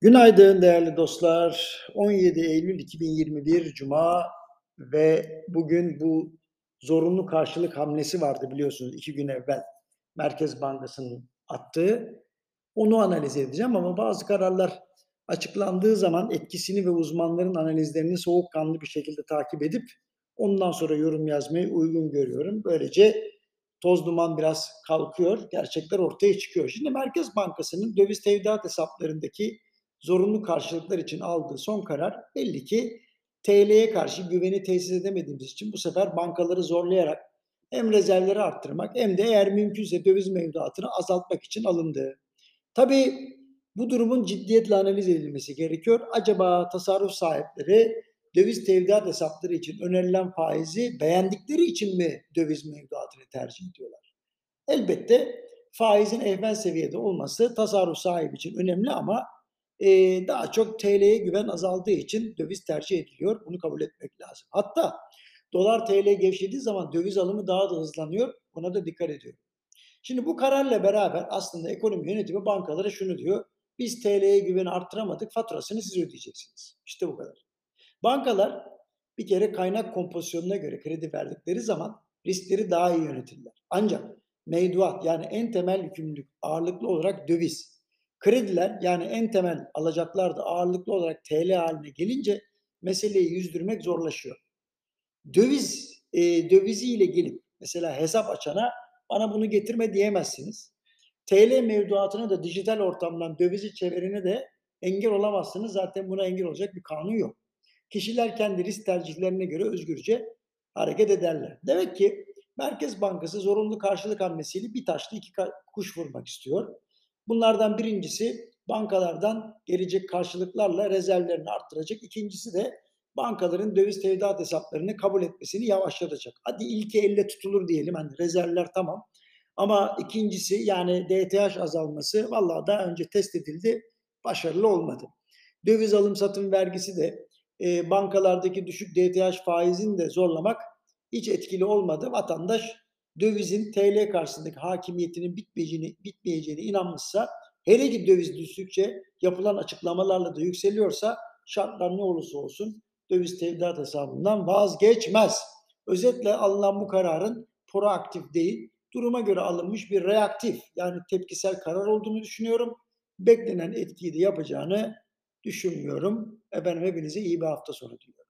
Günaydın değerli dostlar. 17 Eylül 2021 Cuma ve bugün bu zorunlu karşılık hamlesi vardı biliyorsunuz iki gün evvel Merkez Bankası'nın attığı. Onu analiz edeceğim ama bazı kararlar açıklandığı zaman etkisini ve uzmanların analizlerini soğukkanlı bir şekilde takip edip ondan sonra yorum yazmayı uygun görüyorum. Böylece toz duman biraz kalkıyor, gerçekler ortaya çıkıyor. Şimdi Merkez Bankası'nın döviz tevdiat hesaplarındaki zorunlu karşılıklar için aldığı son karar belli ki TL'ye karşı güveni tesis edemediğimiz için bu sefer bankaları zorlayarak hem rezervleri arttırmak hem de eğer mümkünse döviz mevduatını azaltmak için alındı. Tabii bu durumun ciddiyetle analiz edilmesi gerekiyor. Acaba tasarruf sahipleri döviz tevdiat hesapları için önerilen faizi beğendikleri için mi döviz mevduatını tercih ediyorlar? Elbette faizin ehven seviyede olması tasarruf sahibi için önemli ama e, daha çok TL'ye güven azaldığı için döviz tercih ediliyor. Bunu kabul etmek lazım. Hatta dolar TL gevşediği zaman döviz alımı daha da hızlanıyor. Buna da dikkat ediyorum. Şimdi bu kararla beraber aslında ekonomi yönetimi bankalara şunu diyor. Biz TL'ye güveni arttıramadık, faturasını siz ödeyeceksiniz. İşte bu kadar. Bankalar bir kere kaynak kompozisyonuna göre kredi verdikleri zaman riskleri daha iyi yönetirler. Ancak mevduat yani en temel yükümlülük ağırlıklı olarak döviz. Krediler yani en temel alacaklar da ağırlıklı olarak TL haline gelince meseleyi yüzdürmek zorlaşıyor. Döviz e, döviziyle gelip mesela hesap açana bana bunu getirme diyemezsiniz. TL mevduatına da dijital ortamdan dövizi çevirene de engel olamazsınız. Zaten buna engel olacak bir kanun yok. Kişiler kendi risk tercihlerine göre özgürce hareket ederler. Demek ki Merkez Bankası zorunlu karşılık hamlesiyle bir taşla iki kuş vurmak istiyor. Bunlardan birincisi bankalardan gelecek karşılıklarla rezervlerini arttıracak. İkincisi de bankaların döviz tevdiat hesaplarını kabul etmesini yavaşlatacak. Hadi ilki elle tutulur diyelim hani rezervler tamam. Ama ikincisi yani DTH azalması vallahi daha önce test edildi başarılı olmadı. Döviz alım satım vergisi de e, bankalardaki düşük DTH faizini de zorlamak hiç etkili olmadı. Vatandaş dövizin TL karşısındaki hakimiyetinin bitmeyeceğini, bitmeyeceğine inanmışsa hele ki döviz düştükçe yapılan açıklamalarla da yükseliyorsa şartlar ne olursa olsun döviz tevdiat hesabından vazgeçmez. Özetle alınan bu kararın proaktif değil, duruma göre alınmış bir reaktif yani tepkisel karar olduğunu düşünüyorum. Beklenen etkiyi de yapacağını düşünmüyorum. Efendim hepinize iyi bir hafta sonu diliyorum.